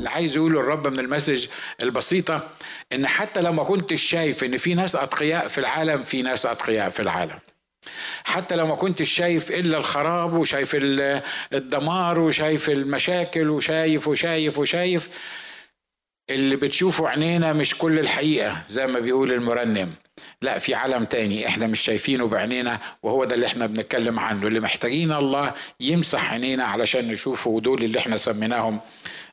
اللي عايز يقوله الرب من المسج البسيطة إن حتى لو ما كنتش شايف إن في ناس أتقياء في العالم في ناس أتقياء في العالم. حتى لو ما كنتش شايف إلا الخراب وشايف الدمار وشايف المشاكل وشايف وشايف وشايف اللي بتشوفه عينينا مش كل الحقيقة زي ما بيقول المرنم. لا في عالم تاني إحنا مش شايفينه بعينينا وهو ده اللي إحنا بنتكلم عنه اللي محتاجين الله يمسح عينينا علشان نشوفه ودول اللي إحنا سميناهم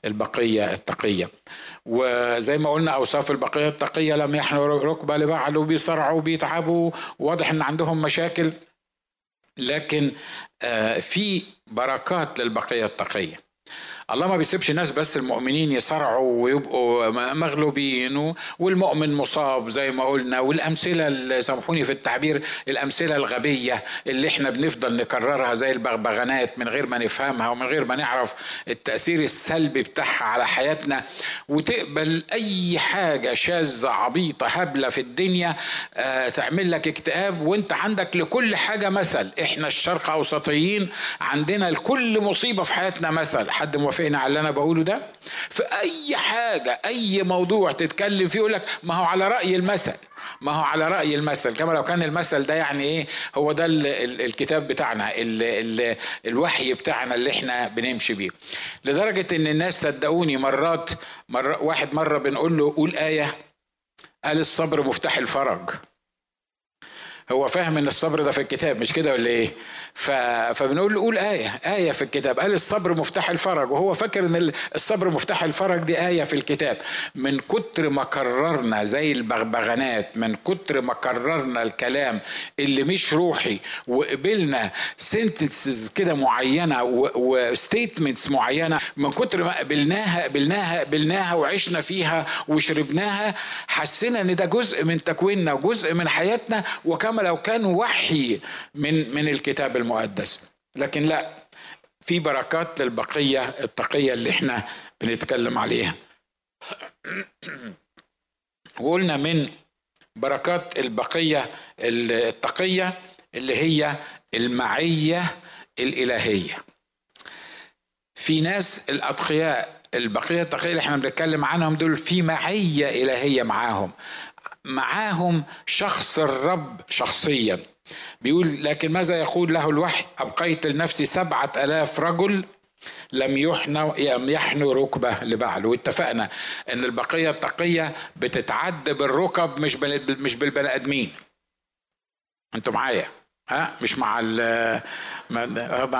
البقية التقية. وزي ما قلنا أوصاف البقية التقية لم يحنوا ركبة لبعض وبيصرعوا وبيتعبوا واضح إن عندهم مشاكل لكن آه، في بركات للبقية التقية. الله ما بيسيبش الناس بس المؤمنين يصرعوا ويبقوا مغلوبين والمؤمن مصاب زي ما قلنا والأمثلة سامحوني في التعبير الأمثلة الغبية اللي إحنا بنفضل نكررها زي البغبغانات من غير ما نفهمها ومن غير ما نعرف التأثير السلبي بتاعها على حياتنا. وتقبل أي حاجة شاذة عبيطة هبلة في الدنيا آه، تعمل لك اكتئاب وأنت عندك لكل حاجة مثل. إحنا الشرق أوسطيين عندنا لكل مصيبة في حياتنا مثل. حد موافقني على اللي أنا بقوله ده؟ في اي حاجة أي موضوع تتكلم فيه يقول لك ما هو على رأي المثل. ما هو على رأي المثل. كما لو كان المثل ده يعني إيه هو ده ال ال الكتاب بتاعنا ال ال الوحي بتاعنا اللي إحنا بنمشي بيه. لدرجة إن الناس صدقوني مرات مرة واحد مرة بنقول له قول آية قال الصبر مفتاح الفرج. هو فاهم إن الصبر ده في الكتاب مش كده ولا إيه؟ ف... فبنقول له قول آية آية في الكتاب. قال الصبر مفتاح الفرج وهو فاكر إن الصبر مفتاح الفرج دي آية في الكتاب. من كتر ما كررنا زي البغبغانات من كتر ما كررنا الكلام اللي مش روحي وقبلنا sentences كده معينة و statements معينة من كتر ما قبلناها قبلناها قبلناها وعشنا فيها وشربناها حسينا إن ده جزء من تكويننا وجزء من حياتنا وكما لو كان وحي من من الكتاب المقدس. لكن لا في بركات للبقية التقية اللي إحنا بنتكلم عليها. وقلنا من بركات البقية التقية اللي هي المعية الإلهية. في ناس الأتقياء البقية التقية اللي إحنا بنتكلم عنهم دول في معية إلهية معاهم. معاهم شخص الرب شخصيا. بيقول لكن ماذا يقول له الوحي؟ أبقيت لنفسي سبعة ألاف رجل لم يحنوا يحنوا ركبة لبعل. واتفقنا إن البقية التقية بتتعد بالركب مش مش بالبني آدمين. أنتوا معايا؟ ها مش مع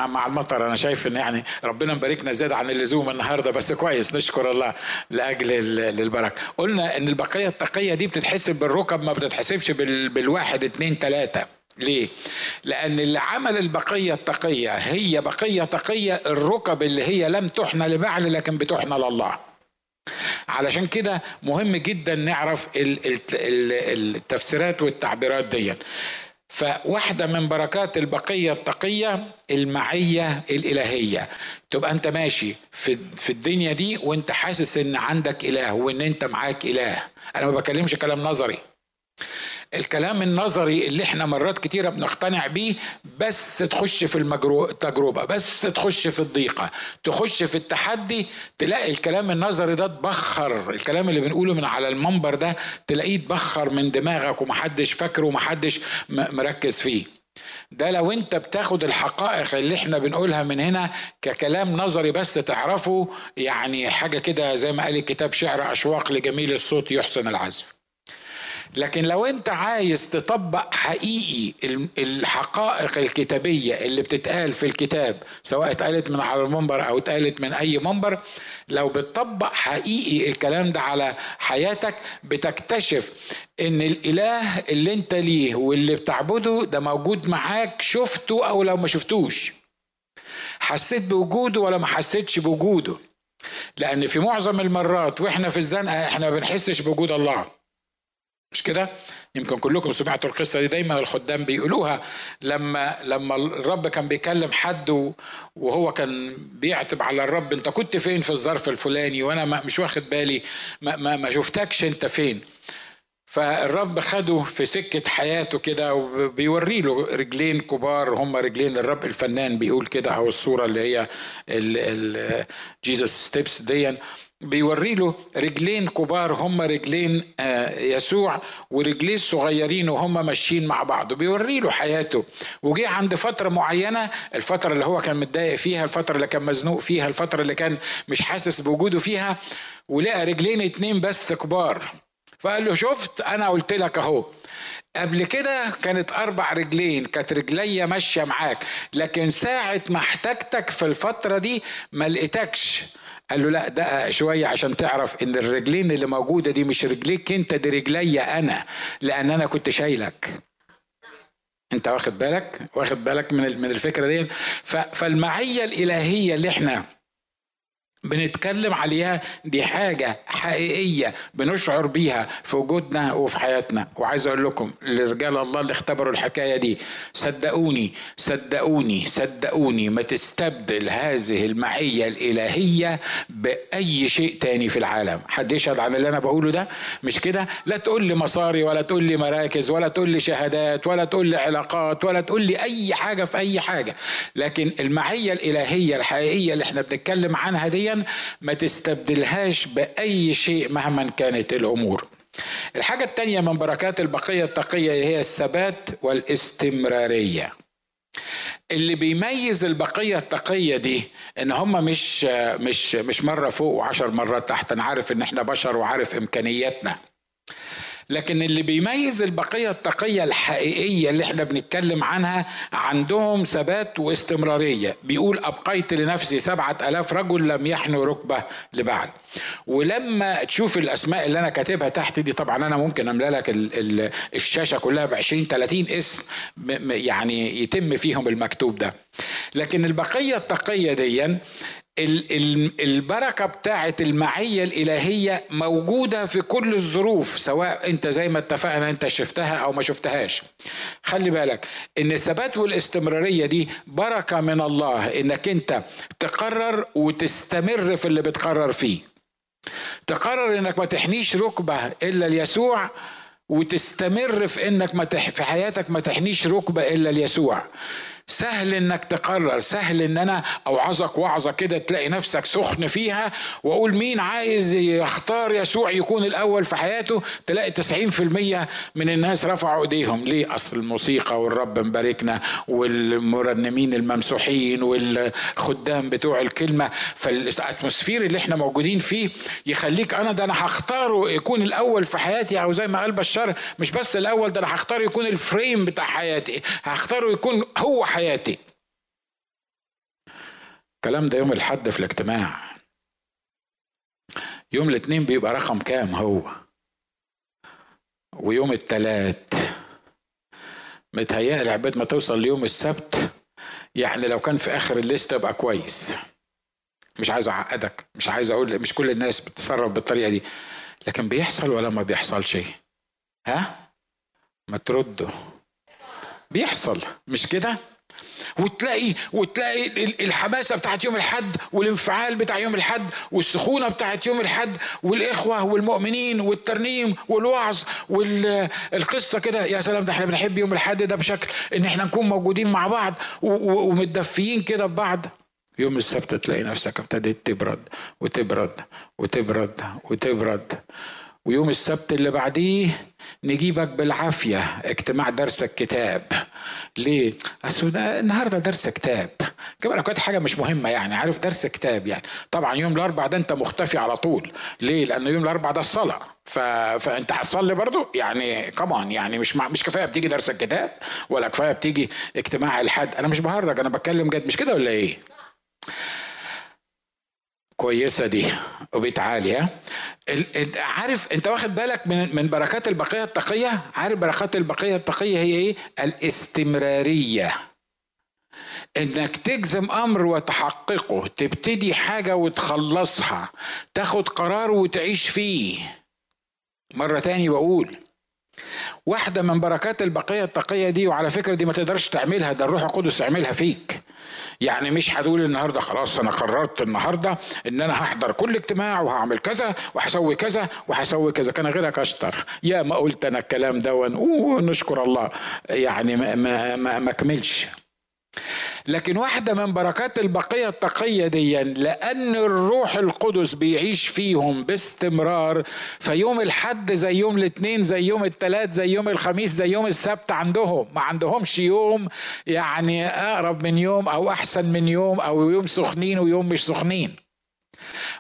مع المطر أنا شايف إن يعني ربنا مباركنا زيادة عن اللزوم النهارده بس كويس نشكر الله لأجل البركه قلنا إن البقية التقية دي بتتحسب بالركب ما بتتحسبش بالواحد اتنين تلاتة ليه؟ لأن اللي عمل البقية التقية هي بقية تقية الركب اللي هي لم تحنى لبعل لكن بتحنى لله. علشان كده مهم جدا نعرف التفسيرات والتعبيرات دي. فواحدة من بركات البقية التقية المعية الإلهية. تبقى أنت ماشي في, الدنيا دي وأنت حاسس إن عندك إله وإن أنت معاك إله. أنا ما بكلمش كلام نظري. الكلام النظري اللي إحنا مرات كتيرة بنقتنع بيه بس تخش في التجربه بس تخش في الضيقة تخش في التحدي تلاقي الكلام النظري ده تبخر الكلام اللي بنقوله من على المنبر ده تلاقيه تبخر من دماغك ومحدش فاكره ومحدش مركز فيه. ده لو انت بتاخد الحقائق اللي إحنا بنقولها من هنا ككلام نظري بس تعرفه يعني حاجة كده زي ما قال الكتاب شعر أشواق لجميل الصوت يحسن العزف. لكن لو انت عايز تطبق حقيقي الحقائق الكتابية اللي بتتقال في الكتاب سواء اتقالت من على المنبر أو اتقالت من أي منبر لو بتطبق حقيقي الكلام ده على حياتك بتكتشف إن الإله اللي انت ليه واللي بتعبده ده موجود معاك شفته أو لو ما شفتوش. حسيت بوجوده ولا ما حسيتش بوجوده؟ لأن في معظم المرات وإحنا في الزنقة إحنا ما بنحسش بوجود الله. مش كده؟ يمكن كلكم سمعتوا القصة دي دايما الخدام بيقولوها. لما لما الرب كان بيكلم حد وهو كان بيعتب على الرب أنت كنت فين في الظرف الفلاني؟ وأنا مش واخد بالي. ما, ما, ما شفتكش أنت فين. فالرب خده في سكة حياته كده وبيوري له رجلين كبار هم رجلين الرب الفنان بيقول كده أو الصورة اللي هي Jesus steps دي بيوري له رجلين كبار هم رجلين آه، يسوع ورجليه الصغيرين وهم ماشيين مع بعض. بيوري له حياته. وجي عند فترة معينة الفترة اللي هو كان متضايق فيها الفترة اللي كان مزنوق فيها الفترة اللي كان مش حاسس بوجوده فيها ولقى رجلين اتنين بس كبار. فقال له شفت؟ أنا قلت لك أهو. قبل كده كانت أربع رجلين كانت رجليا ماشية معاك لكن ساعة ما احتجتك في الفترة دي ما لقيتكش. قال له لا دقق شوية عشان تعرف إن الرجلين اللي موجودة دي مش رجليك أنت دي رجليا أنا لأن أنا كنت شايلك. أنت واخد بالك؟ واخد بالك من من الفكرة دي؟ فالمعية الإلهية اللي إحنا بنتكلم عليها دي حاجة حقيقية بنشعر بيها في وجودنا وفي حياتنا. وعايز أقول لكم لرجال الله اللي اختبروا الحكاية دي صدقوني صدقوني صدقوني ما تستبدل هذه المعية الإلهية بأي شيء تاني في العالم. حد يشهد عن اللي أنا بقوله ده؟ مش كده؟ لا تقول لي مصاري ولا تقول لي مراكز ولا تقول لي شهادات ولا تقول لي علاقات ولا تقول لي أي حاجة في أي حاجة. لكن المعية الإلهية الحقيقية اللي إحنا بنتكلم عنها دي ما تستبدلهاش بأي شيء مهما كانت الأمور. الحاجة الثانية من بركات البقية التقية هي الثبات والاستمرارية. اللي بيميز البقية التقية دي إن هم مش مش مش مرة فوق وعشر مرات تحت. أنا عارف إن إحنا بشر وعارف إمكانياتنا. لكن اللي بيميز البقية التقية الحقيقية اللي إحنا بنتكلم عنها عندهم ثبات واستمرارية. بيقول أبقيت لنفسي سبعة ألاف رجل لم يحنوا ركبة لبعل ولما تشوف الأسماء اللي أنا كاتبها تحت دي طبعا أنا ممكن أملأ لك الشاشة كلها ب 20 30 اسم يعني يتم فيهم المكتوب ده. لكن البقية التقية دي البركة بتاعت المعية الإلهية موجودة في كل الظروف سواء أنت زي ما اتفقنا أنت شفتها أو ما شفتهاش. خلي بالك إن الثبات والاستمرارية دي بركة من الله إنك أنت تقرر وتستمر في اللي بتقرر فيه. تقرر إنك ما تحنيش ركبة إلا ليسوع وتستمر في إنك ما تح في حياتك ما تحنيش ركبة إلا ليسوع سهل إنك تقرر سهل إن أنا أوعظك وعظه كده تلاقي نفسك سخن فيها وأقول مين عايز يختار يسوع يكون الأول في حياته تلاقي 90% من الناس رفعوا إيديهم. ليه؟ أصل الموسيقى والرب مباركنا والمرنمين الممسوحين والخدام بتوع الكلمة فالأتموسفير اللي إحنا موجودين فيه يخليك أنا ده أنا هختاره يكون الأول في حياتي أو زي ما قال بشار مش بس الأول ده أنا هختاره يكون الفريم بتاع حياتي هختاره يكون هو حياتي. الكلام ده يوم الحد في الاجتماع. يوم الاثنين بيبقى رقم كام هو؟ ويوم التلات. متهيألي عباد ما توصل ليوم السبت يعني لو كان في آخر الليست يبقى كويس. مش عايز أعقدك مش عايز أقول مش كل الناس بتتصرف بالطريقة دي. لكن بيحصل ولا ما بيحصلش؟ ها؟ ما تردوا. بيحصل. مش كده؟ وتلاقي وتلاقي الحماسة بتاعت يوم الحد والانفعال بتاع يوم الحد والسخونة بتاعت يوم الحد والإخوة والمؤمنين والترنيم والوعظ والقصة كده. يا سلام ده إحنا بنحب يوم الحد ده بشكل إن إحنا نكون موجودين مع بعض ومتدفيين كده ببعض. يوم السبت تلاقي نفسك ابتديت تبرد وتبرد وتبرد وتبرد. ويوم السبت اللي بعديه نجيبك بالعافية. اجتماع درس الكتاب. ليه؟ أصل النهاردة درس كتاب. كمان كانت حاجة مش مهمة يعني؟ عارف درس كتاب يعني. طبعا يوم الأربع ده أنت مختفي على طول. ليه؟ لأن يوم الأربع ده الصلاة. ف... فأنت هتصلي برضو؟ يعني كمان يعني مش مع... مش كفاية بتيجي درس الكتاب ولا كفاية بتيجي اجتماع الحد. أنا مش بهرج أنا بتكلم جد. مش كده ولا إيه؟ كويسة دي وبتعالي عارف انت واخد بالك من من بركات البقية التقية؟ عارف بركات البقية التقية هي إيه؟ الاستمرارية. انك تجزم أمر وتحققه تبتدي حاجة وتخلصها تاخد قرار وتعيش فيه. مرة تاني بقول واحدة من بركات البقية التقية دي وعلى فكرة دي ما تقدرش تعملها ده الروح القدس يعملها فيك. يعني مش هتقول النهارده خلاص أنا قررت النهارده إن أنا هحضر كل اجتماع وهعمل كذا وهسوي كذا وهسوي كذا. كان غيرك أشطر. يا ما قلت أنا الكلام ده ونشكر الله. يعني ما ما ما, ما كملش. لكن واحدة من بركات البقية التقية دي لأن الروح القدس بيعيش فيهم باستمرار فيوم الحد زي يوم الاثنين زي يوم الثلاث زي يوم الخميس زي يوم السبت عندهم. ما عندهمش يوم يعني أقرب من يوم أو أحسن من يوم أو يوم سخنين ويوم مش سخنين.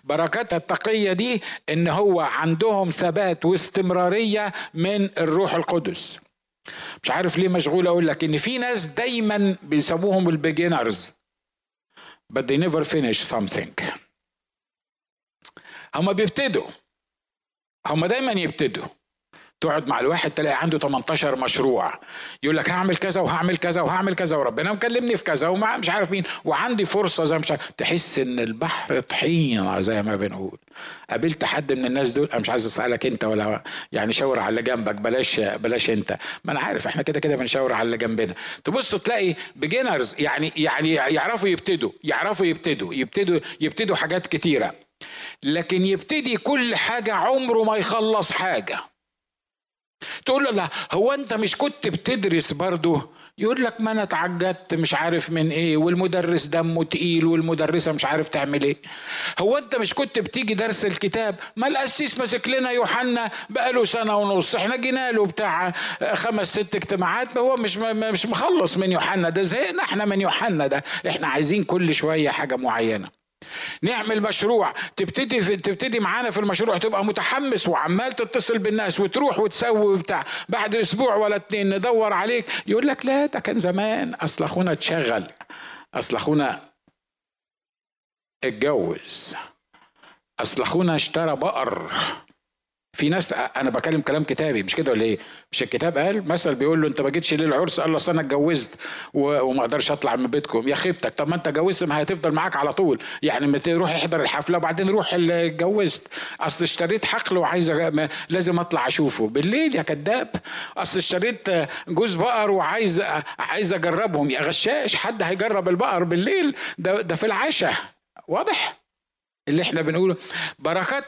بركات التقية دي إن هو عندهم ثبات واستمرارية من الروح القدس. مش عارف ليه مشغول أقول لك إن في ناس دايما بيسموهم البيجنرز but they never finish something. هما بيبتدوا. هما دايما يبتدوا. تقعد مع الواحد تلاقي عنده 18 مشروع. يقول لك هعمل كذا وهعمل كذا وهعمل كذا وربنا مكلمني في كذا ومع مش عارف مين. وعندي فرصة زي مش عارف. تحس إن البحر طحينة زي ما بنقول. قابلت حد من الناس دول؟ أنا مش عايز أسألك أنت ولا يعني شاور على اللي جنبك. بلاش بلاش أنت. ما أنا عارف إحنا كده كده بنشاور على اللي جنبنا. تبص تلاقي بيجنرز يعني يعني يعرفوا يبتدوا يعرفوا يبتدوا يبتدوا يبتدوا حاجات كتيرة. لكن يبتدي كل حاجة عمره ما يخلص حاجة. تقول له لا هو انت مش كنت بتدرس برضه؟ يقول لك ما أنا اتعجدت مش عارف من إيه والمدرس دمه تقيل والمدرسة مش عارف تعمل إيه. هو انت مش كنت بتيجي درس الكتاب؟ ما القسيس ماسك لنا يوحنا بقاله سنة ونص إحنا جينا له بتاع خمس ست اجتماعات هو مش مش مخلص من يوحنا ده زهقنا إحنا من يوحنا ده. إحنا عايزين كل شوية حاجة معينة. نعمل مشروع. تبتدي في تبتدي معانا في المشروع تبقى متحمس وعمال تتصل بالناس وتروح وتسوي وبتاع. بعد أسبوع ولا اتنين ندور عليك. يقول لك لا ده كان زمان. أصل أخونا اتشغل. أصل أخونا اتجوز. أصل أخونا اشترى بقر. في ناس أنا بكلم كلام كتابي مش كده ولا إيه؟ مش الكتاب قال مثل بيقول له أنت ما جيتش ليه العرس قال له أصل أنا اتجوزت وما أقدرش أطلع من بيتكم يا خيبتك طب ما أنت اتجوزت ما هتفضل معاك على طول. يعني ما تروح احضر الحفلة وبعدين روح اللي اتجوزت. أصل اشتريت حقل وعايز لازم أطلع أشوفه. بالليل يا كذاب. أصل اشتريت جوز بقر وعايز عايز أجربهم. يا غشاش حد هيجرب البقر بالليل؟ ده ده في العشاء. واضح؟ اللي إحنا بنقوله بركات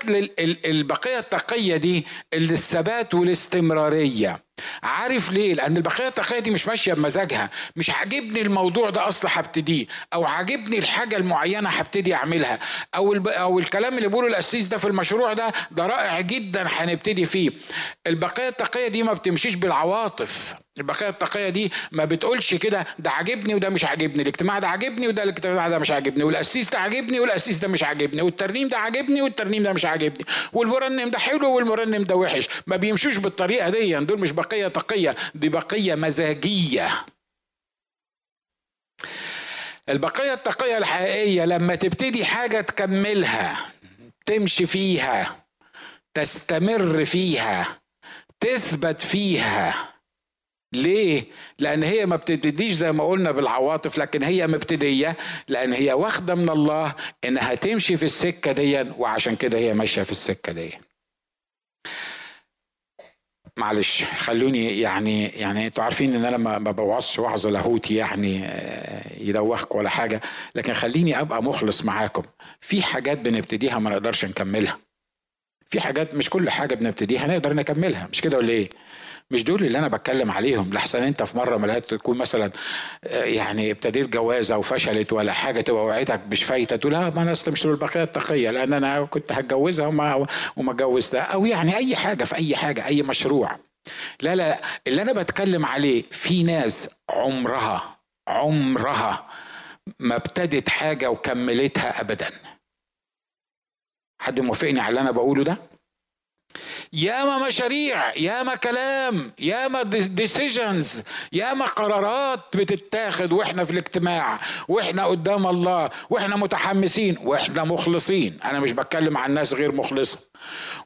البقية التقية دي الثبات والاستمرارية. عارف ليه؟ لأن البقية التقية دي مش ماشية بمزاجها، مش عاجبني الموضوع ده أصلا هبتديه، أو عاجبني الحاجة المعينة هبتدي أعملها، أو الب... أو الكلام اللي بيقوله القسيس ده في المشروع ده ده رائع جدا هنبتدي فيه. البقية التقية دي ما بتمشيش بالعواطف، البقية التقية دي ما بتقولش كده ده عاجبني وده مش عاجبني. الاجتماع ده عاجبني وده الاجتماع ده مش عاجبني. والقسيس ده عاجبني والقسيس ده مش عاجبني. والترنيم ده عاجبني والترنيم ده مش عاجبني. والمرنم ده حلو والمرنم ده وحش. ما بيمشوش بالطريقة دي دول مش بقية تقية دي بقية مزاجية البقية التقية الحقيقية لما تبتدي حاجة تكملها تمشي فيها تستمر فيها تثبت فيها ليه؟ لأن هي ما بتبتديش زي ما قلنا بالعواطف لكن هي مبتدية لأن هي واخدة من الله إنها تمشي في السكة دي وعشان كده هي ماشية في السكة دي. معلش خلوني يعني يعني أنتوا عارفين ان أنا ما بوعظش وعظ لاهوتي يعني آه، يدوخكم ولا حاجة لكن خليني أبقى مخلص معاكم. في حاجات بنبتديها ما نقدرش نكملها. في حاجات مش كل حاجة بنبتديها نقدر نكملها. مش كده ولا إيه؟ مش دول اللي أنا بتكلم عليهم. لحسن أنت في مرة ملقيت تكون مثلا آه، يعني ابتديت جوازة وفشلت ولا حاجة تبقى وعيتك مش فايتة تقول لا ما أنا أصل مش البقيه التقية لأن أنا كنت هتجوزها وما وما اتجوزتها. أو يعني أي حاجة في أي حاجة أي مشروع. لا لا اللي أنا بتكلم عليه في ناس عمرها عمرها ما ابتدت حاجة وكملتها ابدا. حد موافقني على اللي أنا بقوله ده؟ ياما مشاريع ياما كلام ياما ديسيجنز ياما قرارات بتتاخد وإحنا في الاجتماع وإحنا قدام الله وإحنا متحمسين وإحنا مخلصين. أنا مش بتكلم عن ناس غير مخلصة.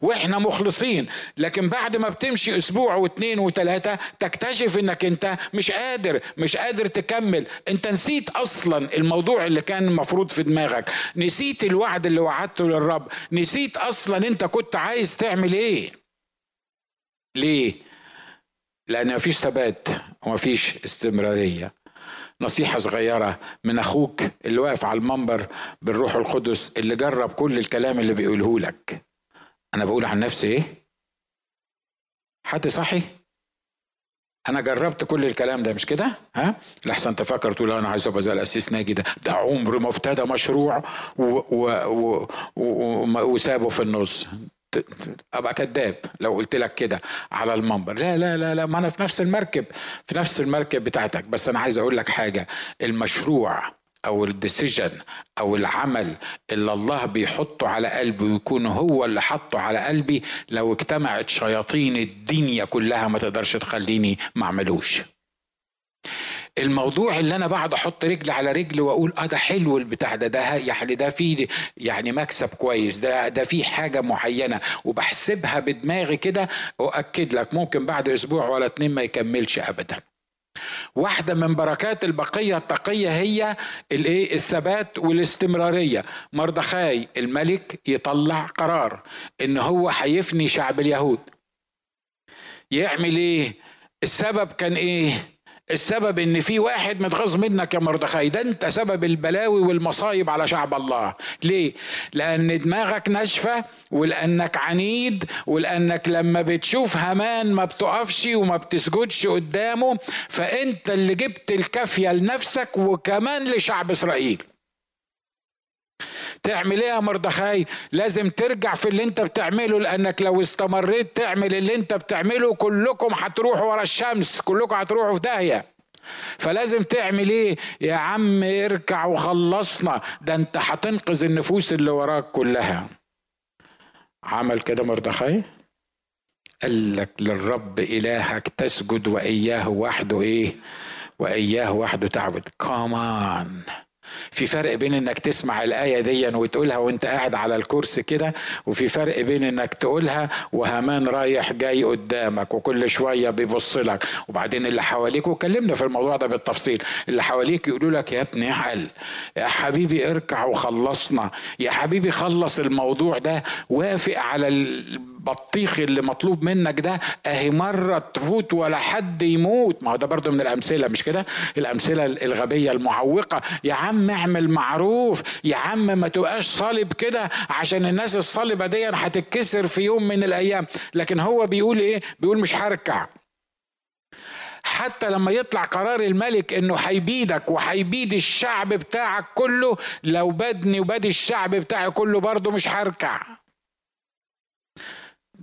وإحنا مخلصين. لكن بعد ما بتمشي أسبوع واثنين وثلاثة تكتشف إنك أنت مش قادر مش قادر تكمل. أنت نسيت أصلا الموضوع اللي كان المفروض في دماغك. نسيت الوعد اللي وعدته للرب. نسيت أصلا أنت كنت عايز تعمل إيه. ليه؟ لأن مفيش ثبات ومفيش استمرارية. نصيحة صغيرة من أخوك اللي واقف على المنبر بالروح القدس اللي جرب كل الكلام اللي بيقوله لك. أنا بقول عن نفسي إيه؟ حد صحي؟ أنا جربت كل الكلام ده مش كده؟ ها؟ لحسن تفكر تقول أنا عايز أبقى زي الاسيس ناجي ده. ده عمر ما ابتدى مشروع وسابه في النص. أبقى كذاب لو قلت لك كده على المنبر. لا لا لا لا ما أنا في نفس المركب في نفس المركب بتاعتك. بس أنا عايز أقول لك حاجة. المشروع أو الديسيجن أو العمل اللي الله بيحطه على قلبي ويكون هو اللي حطه على قلبي لو اجتمعت شياطين الدنيا كلها ما تقدرش تخليني ما أعملوش. الموضوع اللي أنا بقعد أحط رجل على رجل وأقول آه ده حلو البتاع ده ده يعني ده فيه يعني مكسب كويس ده ده فيه حاجة معينة وبحسبها بدماغي كده واكد لك ممكن بعد أسبوع ولا اتنين ما يكملش ابدا. واحدة من بركات البقية التقية هي الإيه؟ الثبات والاستمرارية. مردخاي الملك يطلع قرار إن هو هيفني شعب اليهود. يعمل إيه؟ السبب كان إيه؟ السبب إن في واحد متغاظ منك يا مردخاي ده أنت سبب البلاوي والمصايب على شعب الله. ليه؟ لأن دماغك ناشفة ولأنك عنيد ولأنك لما بتشوف همان ما بتقفش وما بتسجدش قدامه فأنت اللي جبت الكافية لنفسك وكمان لشعب إسرائيل. تعمل إيه يا مردخاي. لازم ترجع في اللي انت بتعمله لأنك لو استمريت تعمل اللي انت بتعمله كلكم هتروحوا ورا الشمس كلكم هتروحوا في داهية. فلازم تعمل إيه يا عم اركع وخلصنا. ده انت هتنقذ النفوس اللي وراك كلها. عمل كده مردخاي. قال لك للرب إلهك تسجد وإياه وحده إيه؟ وإياه وحده تعبد. كمان في فرق بين إنك تسمع الآية دي وتقولها وإنت قاعد على الكرسي كده وفي فرق بين إنك تقولها وهمان رايح جاي قدامك وكل شوية بيبص لك. وبعدين اللي حواليك وكلمنا في الموضوع ده بالتفصيل اللي حواليك يقولوا لك يا ابني حل يا حبيبي اركع وخلصنا يا حبيبي خلص الموضوع ده وافق على البطيخ اللي مطلوب منك ده أهي مرة تفوت ولا حد يموت. ما هو ده برضه من الأمثلة مش كده؟ الأمثلة الغبية المعوقة. يا عم اعمل معروف. يا عم ما تبقاش صالب كده عشان الناس الصالبه دي هتتكسر في يوم من الأيام. لكن هو بيقول إيه؟ بيقول مش هركع. حتى لما يطلع قرار الملك إنه هيبيدك وهيبيد الشعب بتاعك كله لو بدني وباد الشعب بتاعي كله برضه مش هركع.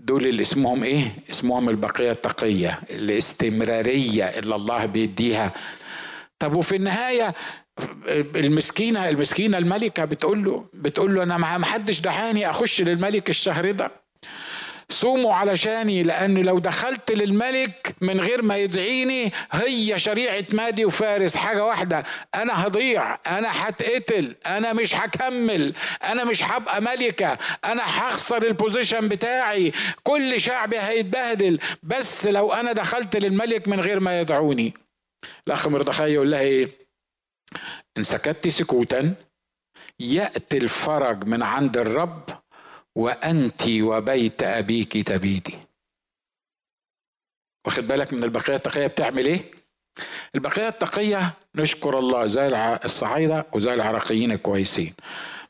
دول اللي اسمهم إيه؟ اسمهم البقية التقية الاستمرارية اللي الله بيديها. طب وفي النهاية المسكينة المسكينة الملكة بتقول له بتقول له أنا ما حدش دعاني أخش للملك الشهر ده. صوموا علشاني لأن لو دخلت للملك من غير ما يدعيني هي شريعة مادي وفارس. حاجة واحدة أنا هضيع أنا هتقتل أنا مش هكمل أنا مش هبقى ملكة أنا هخسر البوزيشن بتاعي. كل شعبي هيتبهدل بس لو أنا دخلت للملك من غير ما يدعوني. الأخ مردخاي يقول لها إيه؟ إن سكت سكوتا يأتي الفرج من عند الرب وأنت وبيت أبيك تبيدي. واخد بالك من البقية التقية بتعمل إيه؟ البقية التقية نشكر الله زي الصعايدة وزي العراقيين الكويسين.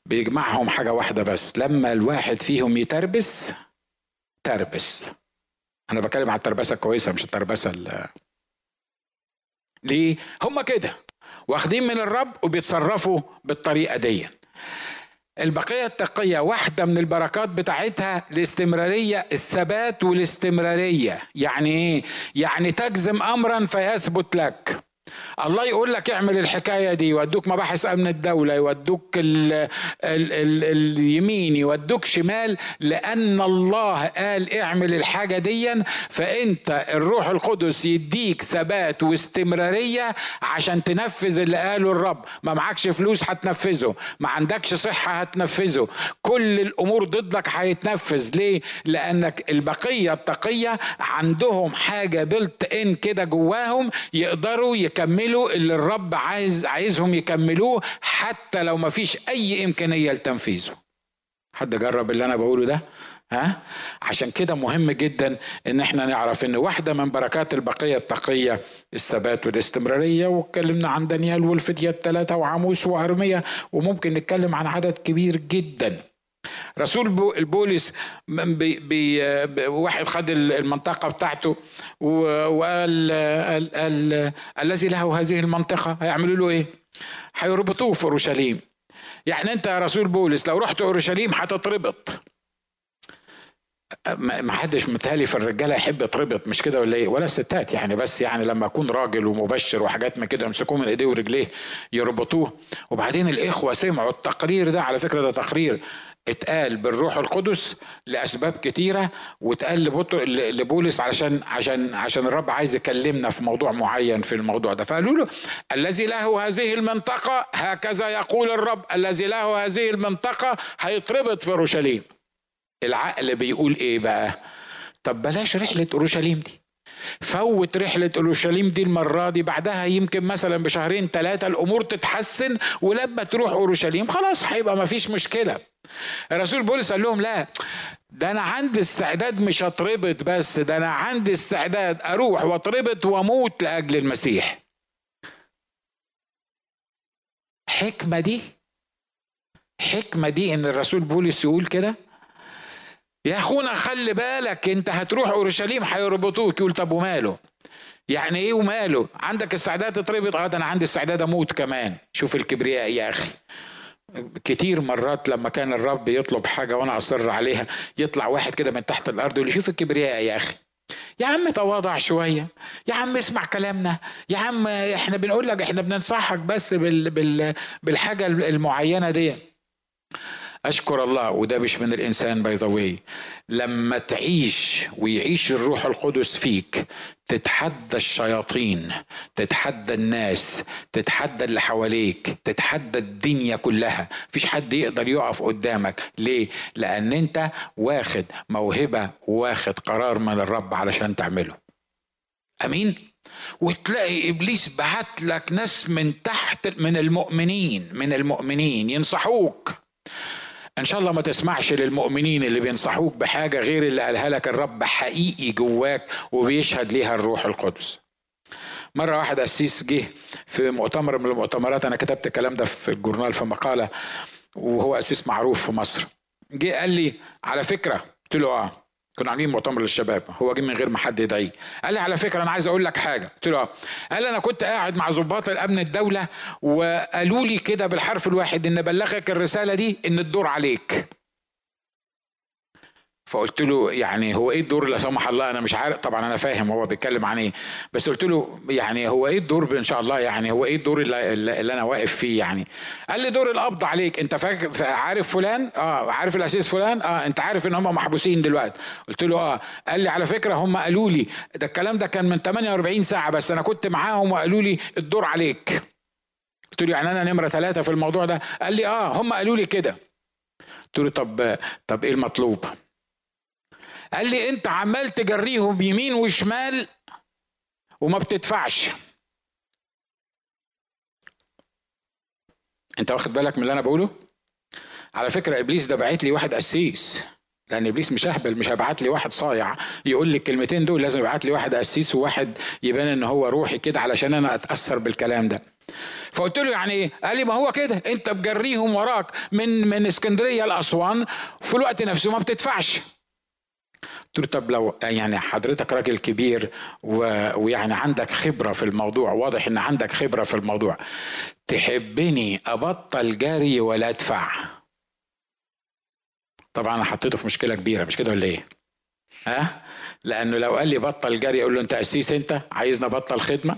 بيجمعهم حاجة واحدة بس لما الواحد فيهم يتربس تربس. أنا بتكلم على التربسة الكويسة مش التربسة ال ليه؟ هم كده. واخدين من الرب وبيتصرفوا بالطريقة دي. البقية التقية واحدة من البركات بتاعتها الاستمرارية الثبات والاستمرارية يعني إيه؟ يعني تجزم أمرا فيثبت لك الله يقول لك اعمل الحكاية دي يودوك مباحث أمن الدولة يودوك ال ال ال اليمين يودوك شمال لأن الله قال اعمل الحاجة دي فأنت الروح القدس يديك ثبات واستمرارية عشان تنفذ اللي قاله الرب. ما معكش فلوس هتنفذه ما عندكش صحة هتنفذه. كل الأمور ضدك هيتنفذ. ليه؟ لأنك البقية التقية عندهم حاجة بلت إن كده جواهم يقدروا يك يكملوا اللي الرب عايز عايزهم يكملوه حتى لو ما فيش أي إمكانية لتنفيذه. حد جرب اللي أنا بقوله ده؟ ها؟ عشان كده مهم جدا إن إحنا نعرف إن واحدة من بركات البقية التقية الثبات والاستمرارية واتكلمنا عن دانيال والفتيه الثلاثة وعاموس وأرمية وممكن نتكلم عن عدد كبير جدا. رسول البولس بي بي واحد خد المنطقة بتاعته وقال الذي له هذه المنطقة هيعملوا له إيه؟ هيربطوه في أورشليم. يعني أنت يا رسول بولس لو رحت أورشليم هتتربط. ما حدش متهيألي في الرجالة يحب يتربط مش كده ولا إيه؟ ولا الستات يعني بس يعني لما أكون راجل ومبشر وحاجات من كده يمسكوه من ايديه ورجليه يربطوه. وبعدين الإخوة سمعوا التقرير ده على فكرة ده تقرير اتقال بالروح القدس لأسباب كتيرة واتقال لبولس علشان عشان عشان الرب عايز يكلمنا في موضوع معين في الموضوع ده. فقالوا له الذي له هذه المنطقة هكذا يقول الرب الذي له هذه المنطقة هيتربط في أورشليم. العقل بيقول إيه بقى؟ طب بلاش رحلة أورشليم دي. فوت رحلة أورشليم دي المرة دي بعدها يمكن مثلا بشهرين ثلاثة الأمور تتحسن ولما تروح أورشليم خلاص هيبقى ما فيش مشكلة. الرسول بولس قال لهم لا ده أنا عندي استعداد مش أتربط بس ده أنا عندي استعداد أروح وأتربط وأموت لأجل المسيح. حكمة دي حكمة دي إن الرسول بولس يقول كده؟ يا أخونا خلي بالك أنت هتروح أورشليم هيربطوك. يقول طب وماله؟ يعني إيه وماله؟ عندك استعداد تتربط؟ آه أنا عندي استعداد أموت كمان. شوف الكبرياء يا أخي. كتير مرات لما كان الرب يطلب حاجة وأنا أصر عليها يطلع واحد كده من تحت الأرض يقول شوف الكبرياء يا أخي يا عم تواضع شوية يا عم اسمع كلامنا يا عم إحنا بنقول لك إحنا بننصحك بس بال بال بالحاجة المعينة دي أشكر الله وده مش من الإنسان باي ذا لما تعيش ويعيش الروح القدس فيك تتحدى الشياطين تتحدى الناس تتحدى اللي حواليك تتحدى الدنيا كلها. مفيش حد يقدر يقف قدامك. ليه؟ لأن أنت واخد موهبة واخد قرار من الرب علشان تعمله. أمين؟ وتلاقي إبليس بعت لك ناس من تحت من المؤمنين من المؤمنين ينصحوك. إن شاء الله ما تسمعش للمؤمنين اللي بينصحوك بحاجة غير اللي قالها لك الرب حقيقي جواك وبيشهد ليها الروح القدس. مرة واحد قسيس جه في مؤتمر من المؤتمرات أنا كتبت الكلام ده في الجورنال في مقالة وهو قسيس معروف في مصر. جه قال لي على فكرة قلت له آه. كنا عاملين مؤتمر للشباب هو جه من غير ما حد يدعيه. قال لي على فكرة أنا عايز أقول لك حاجة. قلت له قال أنا كنت قاعد مع ضباط الأمن الدولة وقالوا لي كده بالحرف الواحد إن بلغك الرسالة دي إن الدور عليك. فقلت له يعني هو إيه الدور لا سمح الله أنا مش عارف. طبعا أنا فاهم هو بيتكلم عن إيه بس قلت له يعني هو إيه الدور ان شاء الله؟ يعني هو إيه الدور اللي, اللي أنا واقف فيه يعني؟ قال لي دور القبض عليك. أنت فاكر عارف فلان؟ آه عارف الأسيس فلان؟ آه أنت عارف إن هم محبوسين دلوقتي. قلت له آه. قال لي على فكرة هم قالوا لي ده الكلام ده كان من 48 ساعة بس أنا كنت معاهم وقالوا لي الدور عليك. قلت له يعني أنا نمرة ثلاثة في الموضوع ده. قال لي آه هم قالوا لي كده. قلت له طب طب إيه المطلوب؟ قال لي انت عمال تجريهم يمين وشمال وما بتدفعش. انت واخد بالك من اللي أنا بقوله؟ على فكرة إبليس ده بعت لي واحد قسيس لأن إبليس مش اهبل مش هبعت لي واحد صايع يقول لي الكلمتين دول لازم يبعت لي واحد قسيس وواحد يبان إن هو روحي كده علشان أنا أتأثر بالكلام ده. فقلت له يعني إيه؟ قال لي ما هو كده أنت بجريهم وراك من من إسكندرية لأسوان في الوقت نفسه ما بتدفعش. قلت له طب لو يعني حضرتك راجل كبير و... ويعني عندك خبرة في الموضوع واضح إن عندك خبرة في الموضوع تحبني أبطل جري ولا أدفع؟ طبعا أنا حطيته في مشكلة كبيرة مش كده ولا إيه؟ ها؟ لأنه لو قال لي بطل جري أقول له أنت قسيس أنت؟ عايزنا أبطل خدمة؟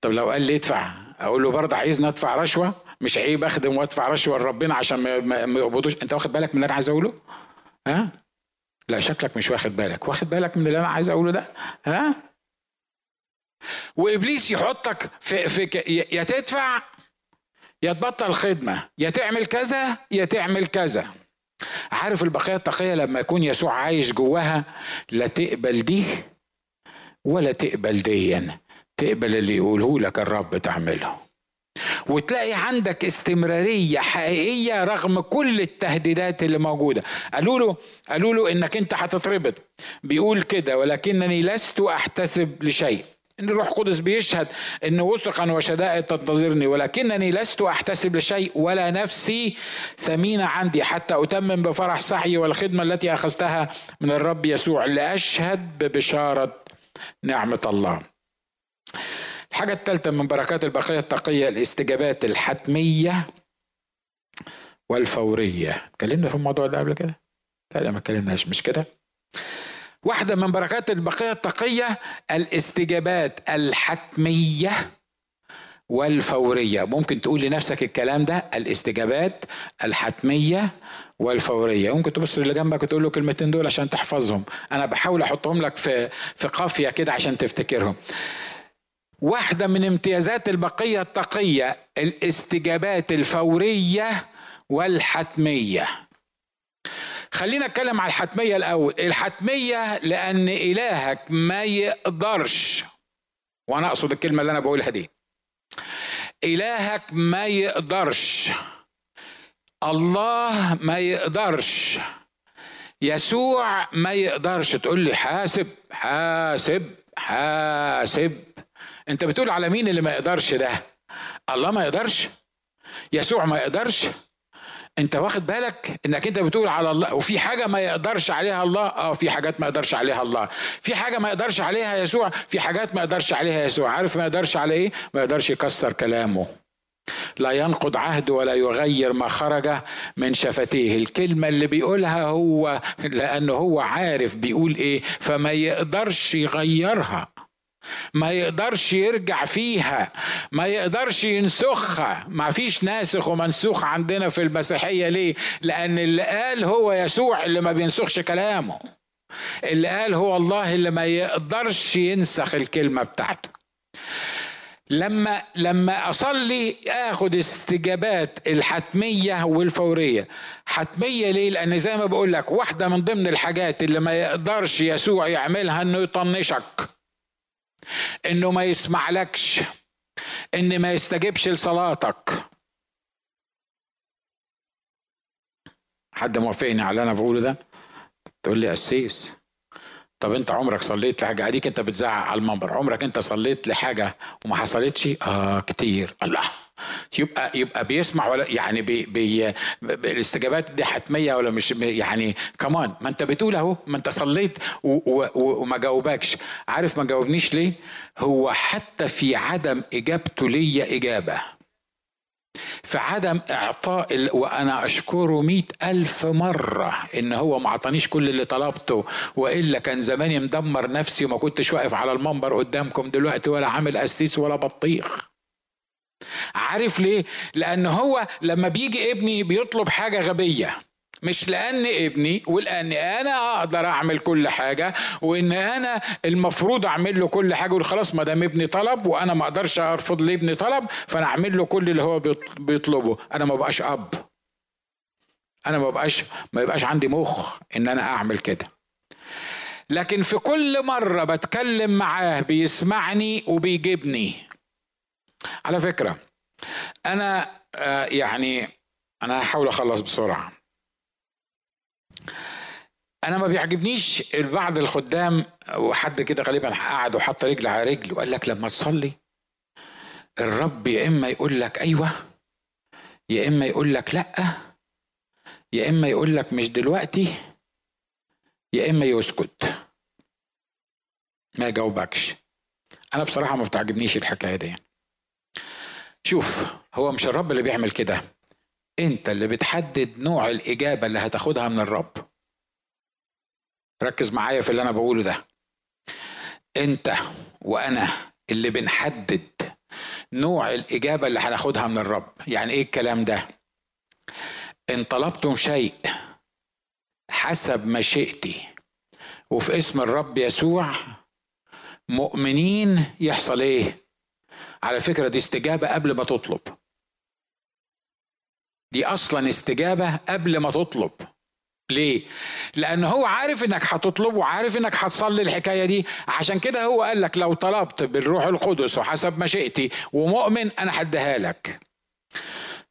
طب لو قال لي ادفع أقول له برضه عايزنا أدفع رشوة؟ مش عيب أخدم وأدفع رشوة لربنا عشان ما يقبضوش؟ أنت واخد بالك من اللي أنا عايز أقوله؟ ها؟ لا شكلك مش واخد بالك. واخد بالك من اللي أنا عايز أقوله ده؟ ها؟ وإبليس يحطك في, في يا تدفع يا تبطل خدمة يا تعمل كذا يا تعمل كذا. عارف البقية التقية لما يكون يسوع عايش جواها لا تقبل دي ولا تقبل ديا؟ تقبل اللي يقوله لك الرب تعمله. وتلاقي عندك استمرارية حقيقية رغم كل التهديدات اللي موجودة. قالوا له قالوا له إنك أنت هتتربط. بيقول كده ولكنني لست أحتسب لشيء. إن الروح القدس بيشهد إن وثقا وشدائد تنتظرني ولكنني لست أحتسب لشيء ولا نفسي ثمينة عندي حتى أتمم بفرح سعي والخدمة التي أخذتها من الرب يسوع لأشهد ببشارة نعمة الله. الحاجة الثالثه من بركات البقية التقية الاستجابات الحتمية والفورية. اتكلمنا في الموضوع ده قبل كده؟ لا ما اتكلمناش مش كده؟ واحدة من بركات البقية التقية الاستجابات الحتمية والفورية ممكن تقول لنفسك الكلام ده الاستجابات الحتمية والفورية ممكن تبص اللي جنبك وتقول له كلمتين دول عشان تحفظهم أنا بحاول أحطهم لك في في قافية كده عشان تفتكرهم واحدة من امتيازات البقية التقية الاستجابات الفورية والحتمية. خلينا اتكلم على الحتمية الأول. الحتمية لأن إلهك ما يقدرش وأنا أقصد الكلمة اللي أنا بقولها دي. إلهك ما يقدرش. الله ما يقدرش. يسوع ما يقدرش. تقول لي حاسب حاسب حاسب. انت بتقول على مين اللي ما يقدرش ده؟ الله ما يقدرش. يسوع ما يقدرش. انت واخد بالك انك انت بتقول على الله وفي حاجة ما يقدرش عليها الله؟ آه في حاجات ما يقدرش عليها الله. في حاجة ما يقدرش عليها يسوع؟ في حاجات ما يقدرش عليها يسوع. عارف ما يقدرش على إيه؟ ما يقدرش يكسر كلامه. لا ينقض عهد ولا يغير ما خرج من شفتيه. الكلمة اللي بيقولها هو لأنه هو عارف بيقول إيه فما يقدرش يغيرها. ما يقدرش يرجع فيها ما يقدرش ينسخها. ما فيش ناسخ ومنسوخ عندنا في المسيحية. ليه؟ لأن اللي قال هو يسوع اللي ما بينسخش كلامه. اللي قال هو الله اللي ما يقدرش ينسخ الكلمة بتاعته. لما لما أصلي آخد استجابات الحتمية والفورية. حتمية ليه؟ لأن زي ما بقول لك واحدة من ضمن الحاجات اللي ما يقدرش يسوع يعملها إنه يطنشك. إنه ما يسمعلكش إن ما يستجبش لصلاتك. حد موافقني على اللي أنا بقوله ده؟ تقول لي قسيس طب أنت عمرك صليت لحاجة؟ أديك أنت بتزعق على المنبر عمرك أنت صليت لحاجة وما حصلتش؟ آه كتير. الله. يبقى يبقى بيسمع ولا يعني بي بي الاستجابات دي حتمية ولا مش يعني كمان ما انت بتقول اهو ما انت صليت وما جاوبكش. عارف ما جاوبنيش ليه؟ هو حتى في عدم إجابته ليا إجابة. في عدم إعطاء وأنا أشكره مئة ألف مرة إن هو ما عطانيش كل اللي طلبته وإلا كان زماني مدمر نفسي وما كنتش واقف على المنبر قدامكم دلوقتي ولا عامل قسيس ولا بطيخ. عارف ليه؟ لأن هو لما بيجي ابني بيطلب حاجة غبية. مش لأن ابني ولأن أنا أقدر أعمل كل حاجة وإن أنا المفروض أعمل له كل حاجة خلاص ما دام ابني طلب وأنا ما أقدرش أرفض لابني طلب فأنا أعمل له كل اللي هو بيطلبه. أنا ما بقاش أب. أنا ما بقاش ما يبقاش عندي مخ إن أنا أعمل كده. لكن في كل مرة بتكلم معاه بيسمعني وبيجيبني. على فكرة أنا آه، يعني أنا هحاول أخلص بسرعة. أنا ما بيعجبنيش بعض الخدام وحد كده غالبا قعد وحط رجل على رجل وقال لك لما تصلي الرب يا إما يقول لك أيوه يا إما يقول لك لأ يا إما يقول لك مش دلوقتي يا إما يسكت. ما يجاوبكش. أنا بصراحة ما بتعجبنيش الحكاية دي. شوف هو مش الرب اللي بيعمل كده. انت اللي بتحدد نوع الإجابة اللي هتاخدها من الرب. ركز معايا في اللي أنا بقوله ده. انت وأنا اللي بنحدد نوع الإجابة اللي هناخدها من الرب. يعني إيه الكلام ده؟ إن طلبتم شيء حسب مشيئتي وفي اسم الرب يسوع مؤمنين يحصل إيه؟ على فكرة دي استجابة قبل ما تطلب. دي أصلا استجابة قبل ما تطلب. ليه؟ لأن هو عارف إنك هتطلب وعارف إنك هتصلي الحكاية دي. عشان كده هو قال لك لو طلبت بالروح القدس وحسب مشيئتي ومؤمن أنا هديها لك.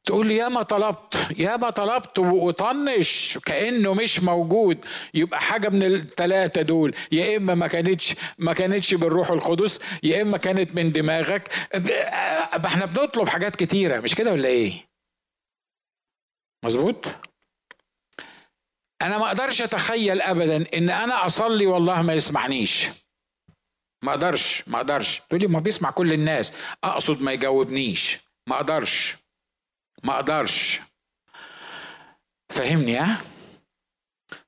تقول لي ياما طلبت ياما طلبت وطنش كأنه مش موجود. يبقى حاجة من الثلاثه دول يا إما ما كانتش ما كانتش بالروح القدس يا إما كانت من دماغك. إحنا بنطلب حاجات كتيرة مش كده ولا إيه؟ مظبوط؟ أنا ما أقدرش أتخيل ابدا إن أنا أصلي والله ما يسمعنيش ما أقدرش ما أقدرش. تقول لي ما بيسمع كل الناس. أقصد ما يجاوبنيش. ما أقدرش. ما أقدرش. فهمني ها؟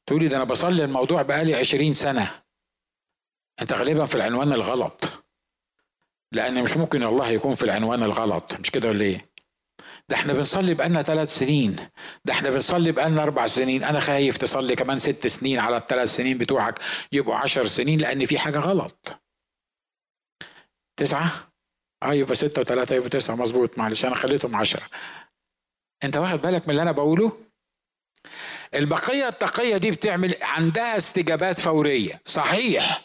تقولي ده أنا بصلي الموضوع بقالي عشرين سنة. أنت غالبا في العنوان الغلط. لأن مش ممكن الله يكون في العنوان الغلط. مش كده ولا إيه؟ ده إحنا بنصلي بقالنا ثلاث سنين. ده إحنا بنصلي بقالنا أربع سنين. أنا خايف تصلي كمان ست سنين على الثلاث سنين بتوعك. يبقوا عشر سنين لأن في حاجة غلط. تسعة؟ آه يبقى ستة وثلاثة يبقى تسعة. مظبوط. معلش أنا خليتهم عشرة. انت واخد بالك من اللي أنا بقوله؟ البقية التقية دي بتعمل عندها استجابات فورية. صحيح.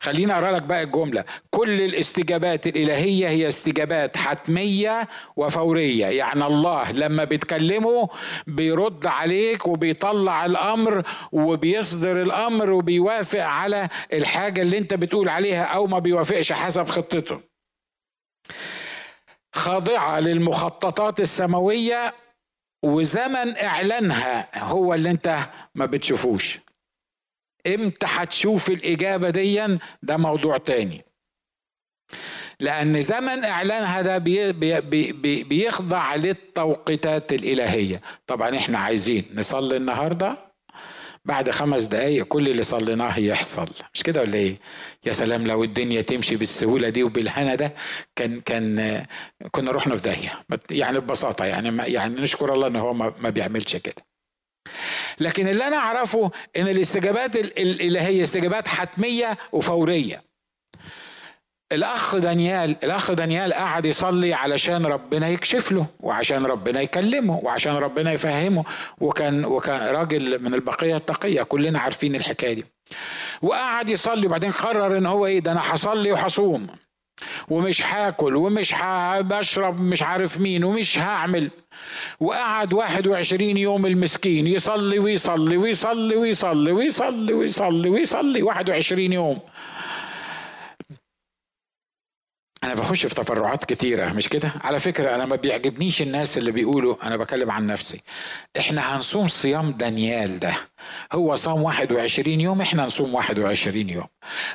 خليني أقرأ لك بقى الجملة. كل الاستجابات الإلهية هي استجابات حتمية وفورية. يعني الله لما بتكلمه بيرد عليك وبيطلع الأمر وبيصدر الأمر وبيوافق على الحاجة اللي انت بتقول عليها أو ما بيوافقش حسب خطته خاضعة للمخططات السماوية وزمن إعلانها هو اللي أنت ما بتشوفوش. إمتى هتشوف الإجابة ديا؟ ده موضوع تاني. لأن زمن إعلانها ده بي بي بي بيخضع للتوقيتات الإلهية. طبعا إحنا عايزين نصلي النهارده بعد خمس دقايق كل اللي صليناه يحصل. مش كده ولا إيه؟ يا سلام لو الدنيا تمشي بالسهولة دي وبالهنا ده كان كان كنا رحنا في داهية. يعني ببساطة يعني يعني نشكر الله إن هو ما بيعملش كده. لكن اللي أنا أعرفه إن الاستجابات الالهيه استجابات حتمية وفورية. الأخ دانيال الأخ دانيال قعد يصلي علشان ربنا يكشف له وعشان ربنا يكلمه وعشان ربنا يفهمه وكان وكان راجل من البقية التقية كلنا عارفين الحكاية دي. وقعد يصلي وبعدين قرر إن هو إيه ده أنا هصلي وهصوم ومش هاكل ومش هشرب مش عارف مين ومش هعمل. وقعد 21 يوم المسكين يصلي ويصلي ويصلي ويصلي ويصلي ويصلي ويصلي 21 يوم. أنا بخش في تفرعات كتيرة مش كده؟ على فكرة أنا ما بيعجبنيش الناس اللي بيقولوا أنا بكلم عن نفسي. إحنا هنصوم صيام دانيال ده. هو صام 21 يوم إحنا نصوم 21 يوم.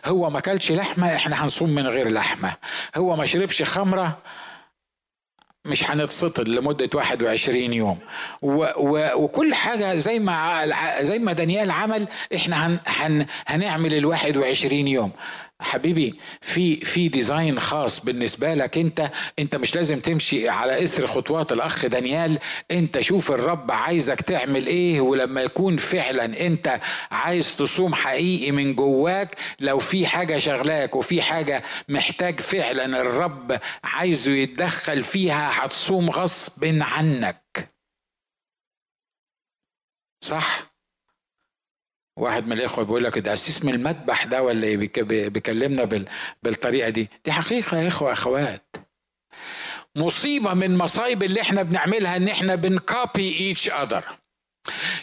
هو ما كلش لحمة إحنا هنصوم من غير لحمة. هو ما شربش خمرة مش هنتسطل لمدة 21 يوم. و و وكل حاجة زي ما زي ما دانيال عمل إحنا هن هن هنعمل ال 21 يوم. حبيبي في في ديزاين خاص بالنسبة لك انت انت مش لازم تمشي على اثر خطوات الأخ دانيال انت شوف الرب عايزك تعمل إيه ولما يكون فعلا انت عايز تصوم حقيقي من جواك لو في حاجة شغلاك وفي حاجة محتاج فعلا الرب عايزه يتدخل فيها هتصوم غصب عنك. صح؟ واحد من الإخوة بيقول لك ده أسيس من المذبح ده ولا إيه؟ بيكلمنا بالطريقة دي. دي حقيقة يا إخوة أخوات. مصيبة من مصايب اللي إحنا بنعملها إن إحنا بنكابي إيتش أذر.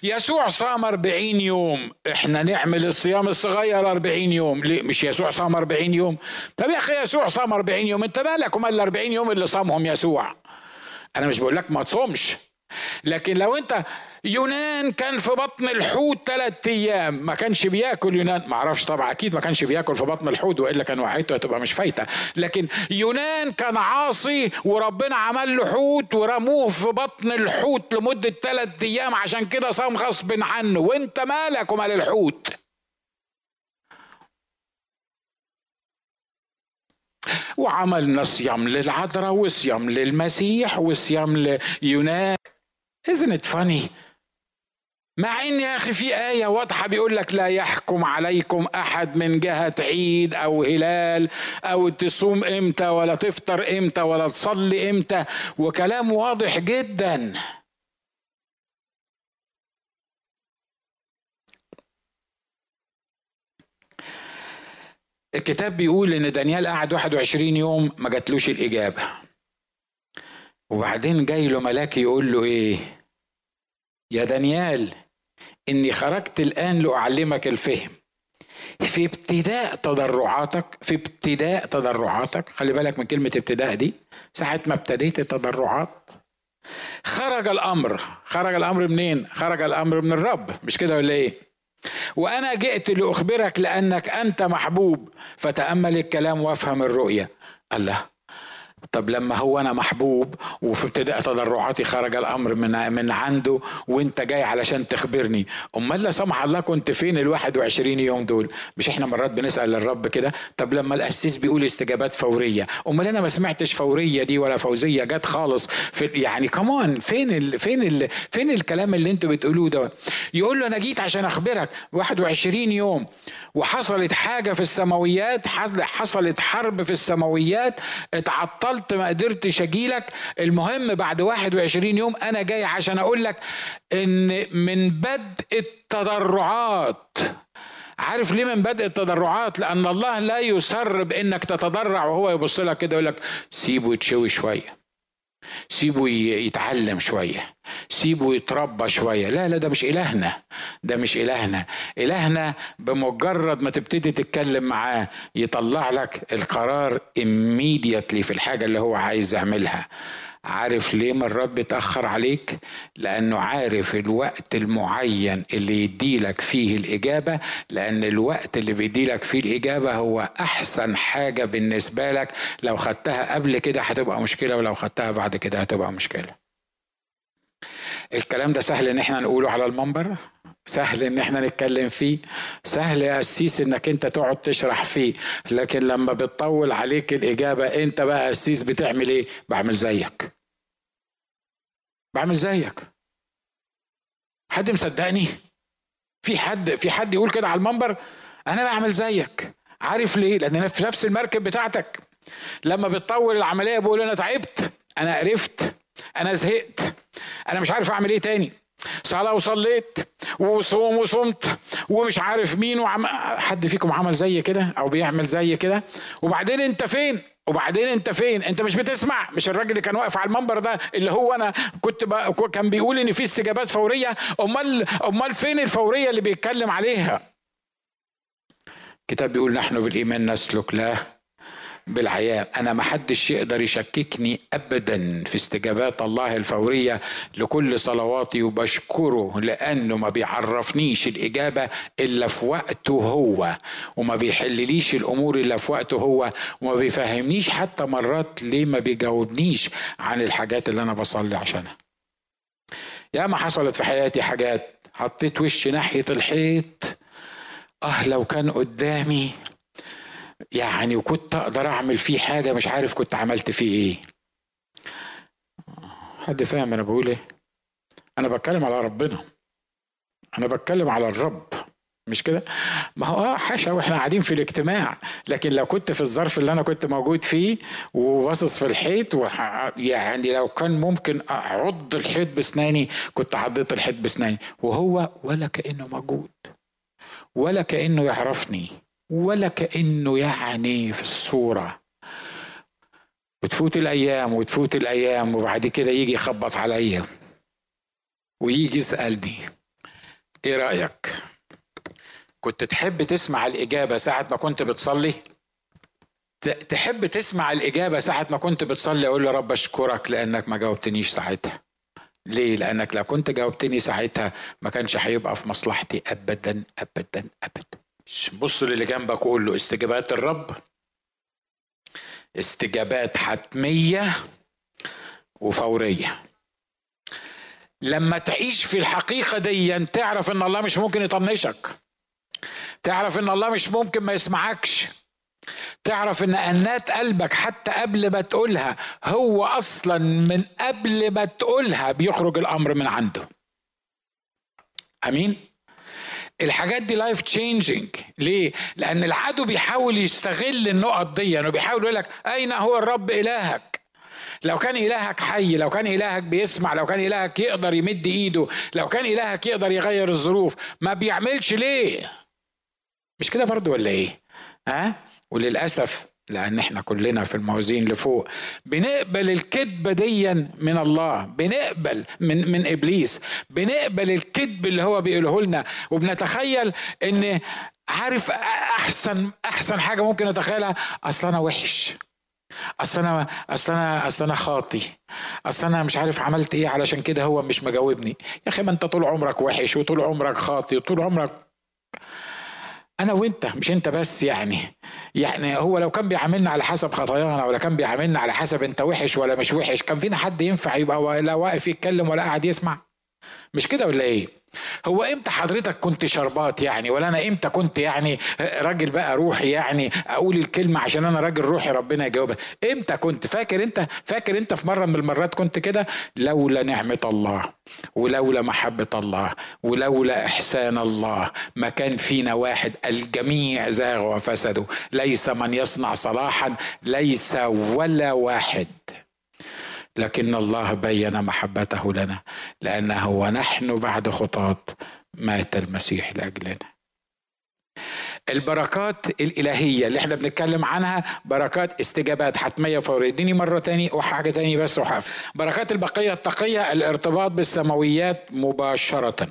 يسوع صام 40 يوم. إحنا نعمل الصيام الصغير 40 يوم. ليه؟ مش يسوع صام 40 يوم. طب يا أخي يسوع صام 40 يوم. أنت مالك؟ ومال ال 40 يوم اللي صامهم يسوع. أنا مش بقول لك ما تصومش. لكن لو انت يونان كان في بطن الحوت ثلاث أيام ما كانش بياكل يونان. ما أعرفش طبعا أكيد ما كانش بياكل في بطن الحوت وإلا كان وحيته هتبقى مش فايتة. لكن يونان كان عاصي وربنا عمل له حوت ورموه في بطن الحوت لمدة ثلاث أيام. عشان كده صام غصب عنه. وانت مالك ومال الحوت؟ وعملنا صيام للعذراء وصيام للمسيح وصيام ليونان. Isn't it funny? مع إن يا أخي في آية واضحة بيقول لك لا يحكم عليكم أحد من جهة عيد أو هلال أو تصوم إمتى ولا تفطر إمتى ولا تصلي إمتى. وكلام واضح جدا. الكتاب بيقول إن دانيال قعد 21 يوم ما جاتلوش الإجابة. وبعدين جاي له ملاك يقول له إيه؟ يا دانيال إني خرجت الآن لأعلمك الفهم في ابتداء تضرعاتك في ابتداء تضرعاتك خلي بالك من كلمة ابتداء دي ساعة ما ابتديت التضرعات خرج الأمر خرج الأمر منين؟ خرج الأمر من الرب مش كده ولا إيه؟ وأنا جئت لأخبرك لأنك أنت محبوب فتأمل الكلام وأفهم الرؤية الله طب لما هو أنا محبوب وفي ابتداء تضرعاتي خرج الامر من من عنده وانت جاي علشان تخبرني امال لا سمح الله كنت فين ال 21 يوم دول؟ مش إحنا مرات بنسأل الرب كده؟ طب لما القسيس بيقول استجابات فورية امال أنا ما سمعتش فورية دي ولا فوزية جت خالص في يعني كمان فين ال فين ال فين الكلام اللي أنتوا بتقولوه ده؟ يقول له أنا جيت عشان اخبرك 21 يوم وحصلت حاجة في السماويات حصلت حرب في السماويات اتعطلت بطلت ما قدرتش اجيلك المهم بعد 21 يوم أنا جاي عشان أقول لك إن من بدء التضرعات. عارف ليه من بدء التضرعات؟ لأن الله لا يسر بإنك تتضرع وهو يبص لك كده يقول لك سيبه يتشوي شوية. سيبه يتعلم شوية سيبه يتربى شوية. لا لا ده مش إلهنا ده مش إلهنا. إلهنا بمجرد ما تبتدي تتكلم معاه يطلع لك القرار immediately في الحاجة اللي هو عايز يعملها. عارف ليه مرات بيتأخر عليك؟ لأنه عارف الوقت المعين اللي يديلك فيه الإجابة لأن الوقت اللي بيديلك فيه الإجابة هو أحسن حاجة بالنسبة لك. لو خدتها قبل كده هتبقى مشكلة ولو خدتها بعد كده هتبقى مشكلة. الكلام ده سهل إن إحنا نقوله على المنبر؟ سهل إن إحنا نتكلم فيه؟ سهل يا قسيس إنك أنت تقعد تشرح فيه. لكن لما بتطول عليك الإجابة أنت بقى قسيس بتعمل إيه؟ بعمل زيك. بعمل زيك. حد مصدقني؟ في حد في حد يقول كده على المنبر؟ أنا بعمل زيك. عارف ليه؟ لأن في نفس المركب بتاعتك. لما بتطول العملية بقول أنا تعبت أنا قرفت أنا زهقت أنا مش عارف أعمل إيه تاني. صلاة وصليت وصوم وصمت ومش عارف مين وعم حد فيكم عمل زي كده أو بيعمل زي كده؟ وبعدين أنت فين؟ وبعدين انت فين؟ انت مش بتسمع. مش الراجل اللي كان واقف على المنبر ده اللي هو أنا كنت كان بيقول ان في استجابات فورية. امال امال فين الفورية اللي بيتكلم عليها؟ الكتاب بيقول نحن بالإيمان نسلك لا بالعيان أنا ما حدش يقدر يشككني ابدا في استجابات الله الفورية لكل صلواتي وبشكره لأنه ما بيعرفنيش الإجابة إلا في وقته هو وما بيحلليش الأمور إلا في وقته هو وما بيفهمنيش حتى مرات ليه ما بيجاوبنيش عن الحاجات اللي أنا بصلي عشانها. يا ما حصلت في حياتي حاجات حطيت وشي ناحية الحيط أه لو كان قدامي يعني وكنت أقدر أعمل فيه حاجة مش عارف كنت عملت فيه إيه. حد فاهم أنا بقول إيه؟ أنا بتكلم على ربنا. أنا بتكلم على الرب. مش كده؟ ما هو آه حاشا وإحنا قاعدين في الاجتماع. لكن لو كنت في الظرف اللي أنا كنت موجود فيه وباصص في الحيط يعني لو كان ممكن أعض الحيط بسناني كنت عضيت الحيط بسناني وهو ولا كأنه موجود. ولا كأنه يعرفني. ولا كأنه يعني في الصورة وتفوت الأيام وتفوت الأيام وبعد كده يجي يخبط عليا ويجي يسألني إيه رأيك؟ كنت تحب تسمع الإجابة ساعة ما كنت بتصلي؟ تحب تسمع الإجابة ساعة ما كنت بتصلي أقول له رب أشكرك لأنك ما جاوبتنيش ساعتها ليه؟ لأنك لو كنت جاوبتني ساعتها ما كانش هيبقى في مصلحتي أبدا أبدا أبدا بص للي جنبك وقول له استجابات الرب. استجابات حتمية وفورية. لما تعيش في الحقيقة دي تعرف إن الله مش ممكن يطنشك. تعرف إن الله مش ممكن ما يسمعكش. تعرف إن أنات قلبك حتى قبل ما تقولها هو أصلا من قبل ما تقولها بيخرج الأمر من عنده. أمين؟ الحاجات دي life changing ليه؟ لأن العدو بيحاول يستغل النقط دي انه بيحاول يقول لك أين هو الرب إلهك؟ لو كان إلهك حي لو كان إلهك بيسمع لو كان إلهك يقدر يمد إيده لو كان إلهك يقدر يغير الظروف ما بيعملش ليه؟ مش كده برضو ولا إيه؟ ها؟ وللأسف لأن إحنا كلنا في الموازين لفوق. بنقبل الكذبة ديا من الله بنقبل من من إبليس. بنقبل الكذب اللي هو بيقوله لنا. وبنتخيل إن عارف أحسن أحسن حاجة ممكن اتخيلها أصل أنا وحش. أصل أنا أصل أنا أصل أنا خاطي. أصل أنا مش عارف عملت إيه علشان كده هو مش مجاوبني. يا أخي ما أنت طول عمرك وحش وطول عمرك خاطي وطول عمرك أنا وأنت مش أنت بس يعني. يعني هو لو كان بيعاملنا على حسب خطايانا ولا كان بيعاملنا على حسب أنت وحش ولا مش وحش كان فينا حد ينفع يبقى لا واقف يتكلم ولا قاعد يسمع. مش كده ولا إيه؟ هو إمتى حضرتك كنت شربات يعني؟ ولا أنا إمتى كنت يعني راجل بقى روحي يعني أقول الكلمة عشان أنا راجل روحي ربنا يجاوبها؟ إمتى كنت؟ فاكر أنت؟ فاكر أنت في مرة من المرات كنت كده؟ لولا نعمة الله ولولا محبة الله ولولا إحسان الله ما كان فينا واحد الجميع زاغوا وفسدوا. ليس من يصنع صلاحا ليس ولا واحد. لكن الله بين محبته لنا لأنه ونحن بعد خطاة مات المسيح لأجلنا. البركات الإلهية اللي إحنا بنتكلم عنها بركات استجابات. حتمية فورية اديني مرة تاني وحاجة تاني بس وحاف. بركات البقية التقية الارتباط بالسماويات مباشرة.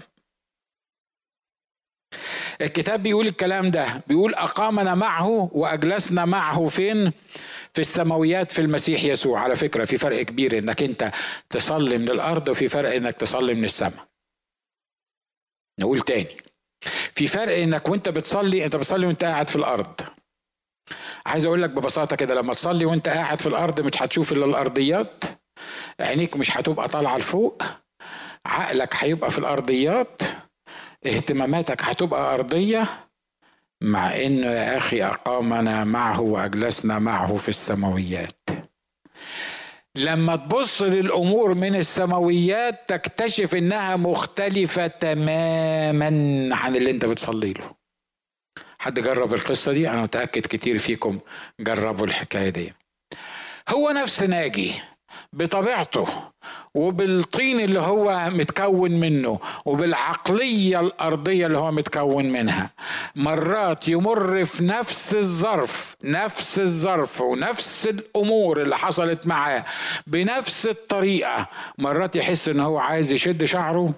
الكتاب بيقول الكلام ده بيقول أقامنا معه وأجلسنا معه فين؟ في السماويات في المسيح يسوع. على فكرة في فرق كبير إنك أنت تصلي من الأرض وفي فرق إنك تصلي من السماء. نقول تاني في فرق إنك وأنت بتصلي أنت بتصلي وأنت قاعد في الأرض. عايز أقول لك ببساطة كده لما تصلي وأنت قاعد في الأرض مش هتشوف إلا الأرضيات عينيك مش هتبقى طالعة لفوق عقلك هيبقى في الأرضيات اهتماماتك هتبقى أرضية مع انه يا أخي أقامنا معه وأجلسنا معه في السماويات. لما تبص للأمور من السماويات تكتشف إنها مختلفة تماما عن اللي أنت بتصلي له. حد جرب القصة دي؟ أنا متأكد كتير فيكم جربوا الحكاية دي. هو نفس ناجي. بطبيعته وبالطين اللي هو متكون منه وبالعقلية الأرضية اللي هو متكون منها. مرات يمر في نفس الظرف نفس الظرف ونفس الأمور اللي حصلت معاه بنفس الطريقة. مرات يحس إن هو عايز يشد شعره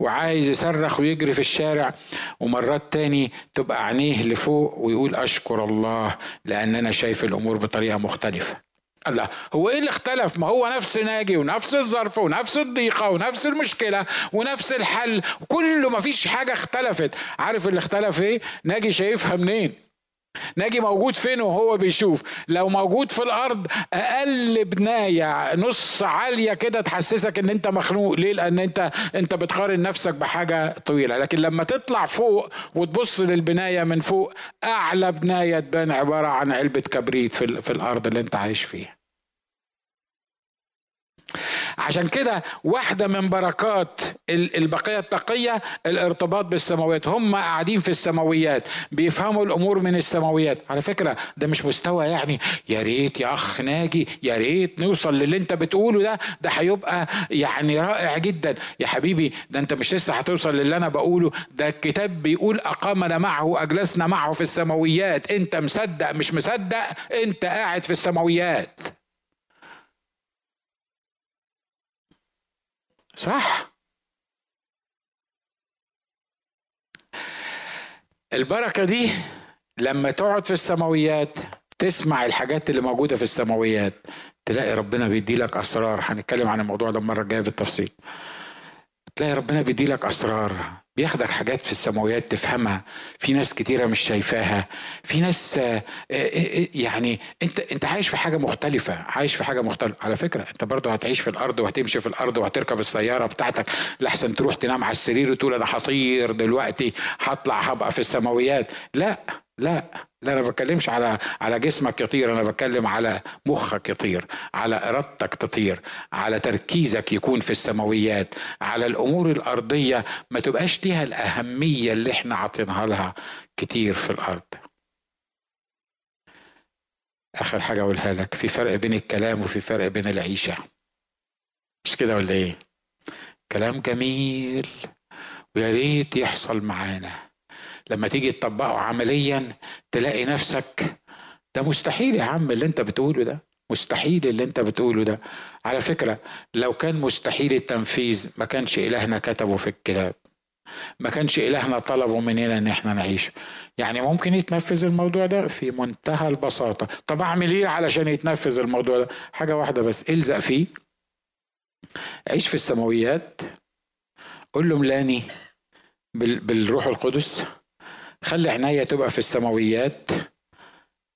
وعايز يصرخ ويجري في الشارع ومرات تاني تبقى عينيه لفوق ويقول أشكر الله لأن أنا شايف الأمور بطريقة مختلفة. الله هو إيه اللي اختلف؟ ما هو نفس ناجي ونفس الظرف ونفس الضيقة ونفس المشكلة ونفس الحل كله ما فيش حاجة اختلفت. عارف اللي اختلف إيه؟ ناجي شايفها منين؟ ناجي موجود فين وهو بيشوف؟ لو موجود في الأرض أقل بناية نص عالية كده تحسسك إن أنت مخنوق. ليه؟ لأن أنت أنت بتقارن نفسك بحاجة طويلة. لكن لما تطلع فوق وتبص للبناية من فوق أعلى بناية تبان عبارة عن علبة كبريت في, في الأرض اللي أنت عايش فيها. عشان كده واحدة من بركات البقية التقية الارتباط بالسماويات. هم قاعدين في السماويات بيفهموا الأمور من السماويات. على فكرة ده مش مستوى يعني يا ريت يا أخ ناجي يا ريت نوصل للي أنت بتقوله ده ده هيبقى يعني رائع جدا. يا حبيبي ده أنت مش لسه هتوصل للي أنا بقوله. ده الكتاب بيقول أقامنا معه أجلسنا معه في السماويات. أنت مصدق مش مصدق؟ أنت قاعد في السماويات. صح. البركة دي لما تقعد في السماويات تسمع الحاجات اللي موجودة في السماويات تلاقي ربنا بيدي لك أسرار. هنتكلم عن الموضوع ده المرة الجاية بالتفصيل. تلاقي ربنا بيدي لك أسرار بياخدك حاجات في السماويات تفهمها في ناس كتيرة مش شايفاها في ناس آه، آه، آه، يعني أنت أنت عايش في حاجة مختلفة عايش في حاجة مختلفة. على فكرة أنت برضو هتعيش في الأرض وهتمشي في الأرض وهتركب السيارة بتاعتك لحسن تروح تنام على السرير وتقول أنا هطير دلوقتي هطلع هبقى في السماويات. لا لا لا أنا بتكلمش على على جسمك يطير أنا بتكلم على مخك يطير على إرادتك تطير على تركيزك يكون في السماويات على الأمور الأرضية ما تبقاش ليها الأهمية اللي إحنا عاطينها لها كتير في الأرض. آخر حاجة أقولها لك في فرق بين الكلام وفي فرق بين العيشة. مش كده ولا إيه؟ كلام جميل ويا ريت يحصل معانا. لما تيجي تطبقه عمليا تلاقي نفسك ده مستحيل يا عم اللي انت بتقوله ده مستحيل اللي انت بتقوله ده. على فكرة لو كان مستحيل التنفيذ ما كانش إلهنا كتبه في الكتاب. ما كانش إلهنا طلبه مننا إن إحنا نعيش. يعني ممكن يتنفذ الموضوع ده في منتهى البساطة. طب أعمل إيه علشان يتنفذ الموضوع ده؟ حاجة واحدة بس إلزق فيه. عيش في السماويات. قول له ملاني بالروح القدس. خلي عناية تبقى في السماويات.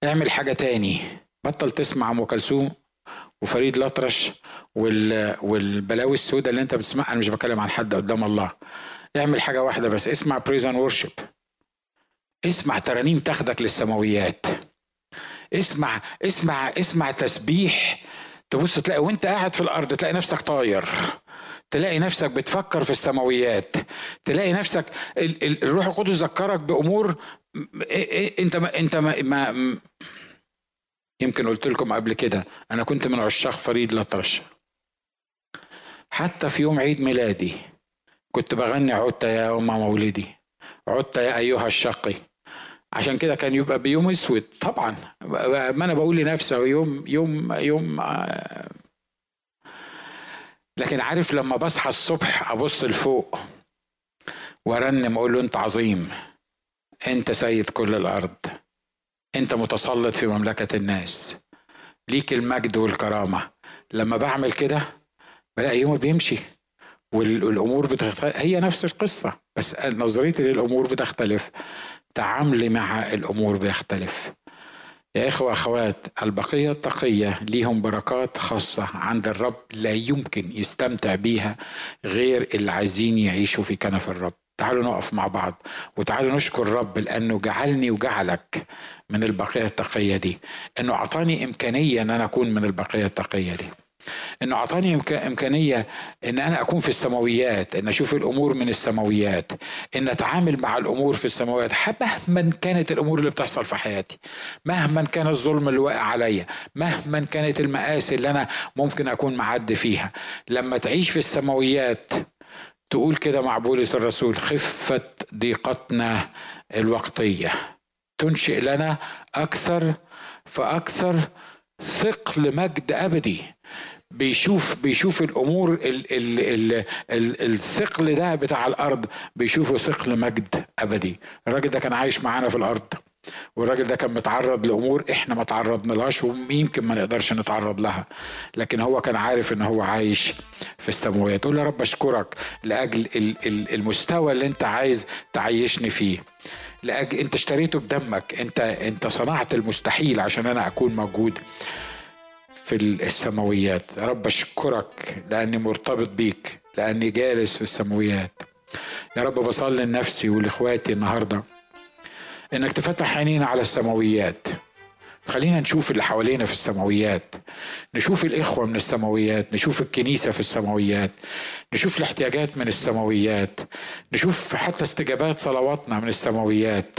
اعمل حاجة تاني. بطل تسمع أم كلثوم وفريد الأطرش والبلاوي السوداء اللي أنت بتسمعها. أنا مش بتكلم عن حد قدام الله. اعمل حاجة واحدة بس. اسمع praise and worship اسمع ترانيم تاخدك للسماويات. اسمع اسمع اسمع تسبيح. تبص تلاقي وانت قاعد في الأرض تلاقي نفسك طاير. تلاقي نفسك بتفكر في السماويات. تلاقي نفسك الروح القدس ذكرك بأمور انت ما انت ما, ما يمكن قلت لكم قبل كده أنا كنت من عشاق فريد الأطرش. حتى في يوم عيد ميلادي كنت بغني عدت يا أم مولدي عدت يا أيها الشقي. عشان كده كان يبقى بيوم أسود طبعا. ما أنا بقول لنفسي يوم يوم يوم آه. لكن عارف لما بصحى الصبح أبص لفوق وأرنم أقول له أنت عظيم أنت سيد كل الأرض أنت متسلط في مملكة الناس ليك المجد والكرامة. لما بعمل كده بلاقي يومي بيمشي والأمور بتختلف هي نفس القصة بس نظريتي للأمور بتختلف تعاملي مع الأمور بيختلف. يا إخوة أخوات البقية التقية ليهم بركات خاصة عند الرب لا يمكن يستمتع بيها غير اللي عايزين يعيشوا في كنف الرب. تعالوا نقف مع بعض وتعالوا نشكر الرب لأنه جعلني وجعلك من البقية التقية دي أنه أعطاني إمكانية أن أنا أكون من البقية التقية دي. إنه أعطاني إمكانية إن أنا أكون في السماويات إن أشوف الأمور من السماويات إن أتعامل مع الأمور في السماويات. مهما كانت الأمور اللي بتحصل في حياتي. مهما كان الظلم اللي واقع عليا. مهما كانت المآسي اللي أنا ممكن أكون معدي فيها. لما تعيش في السماويات تقول كده مع بولس الرسول خفة ضيقتنا الوقتية. تنشئ لنا أكثر فأكثر ثقل مجد أبدي. بيشوف بيشوف الأمور ال ال ال ال الثقل ده بتاع الأرض بيشوفه ثقل مجد أبدي. الراجل ده كان عايش معانا في الأرض والراجل ده كان متعرض لأمور إحنا ما تعرضنا لهاش ويمكن ما نقدرش نتعرض لها. لكن هو كان عارف إن هو عايش في السماوات. تقول يا رب أشكرك لأجل المستوى اللي أنت عايز تعيشني فيه. لأجل أنت اشتريته بدمك. أنت أنت صنعت المستحيل عشان أنا أكون موجود. في السماويات. يا رب أشكرك لأني مرتبط بيك لأني جالس في السماويات. يا رب بصلي لنفسي ولإخواتي النهارده انك تفتح عينينا على السماويات. خلينا نشوف اللي حوالينا في السماويات. نشوف الإخوة من السماويات نشوف الكنيسة في السماويات نشوف الاحتياجات من السماويات نشوف حتى استجابات صلواتنا من السماويات.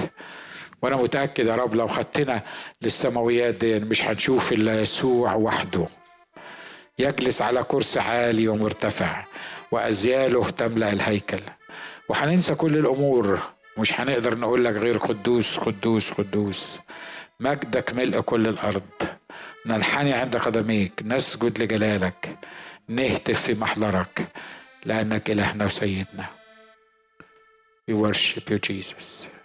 وأنا متأكد يا رب لو خدتنا للسماويات دي مش هنشوف إلا يسوع وحده. يجلس على كرسي عالي ومرتفع وأزياله تملأ الهيكل. وهننسى كل الأمور مش هنقدر نقول لك غير قدوس قدوس قدوس. مجدك ملء كل الأرض. ننحني عند قدميك نسجد لجلالك. نهتف في محضرك لأنك إلهنا وسيدنا. We worship you Jesus.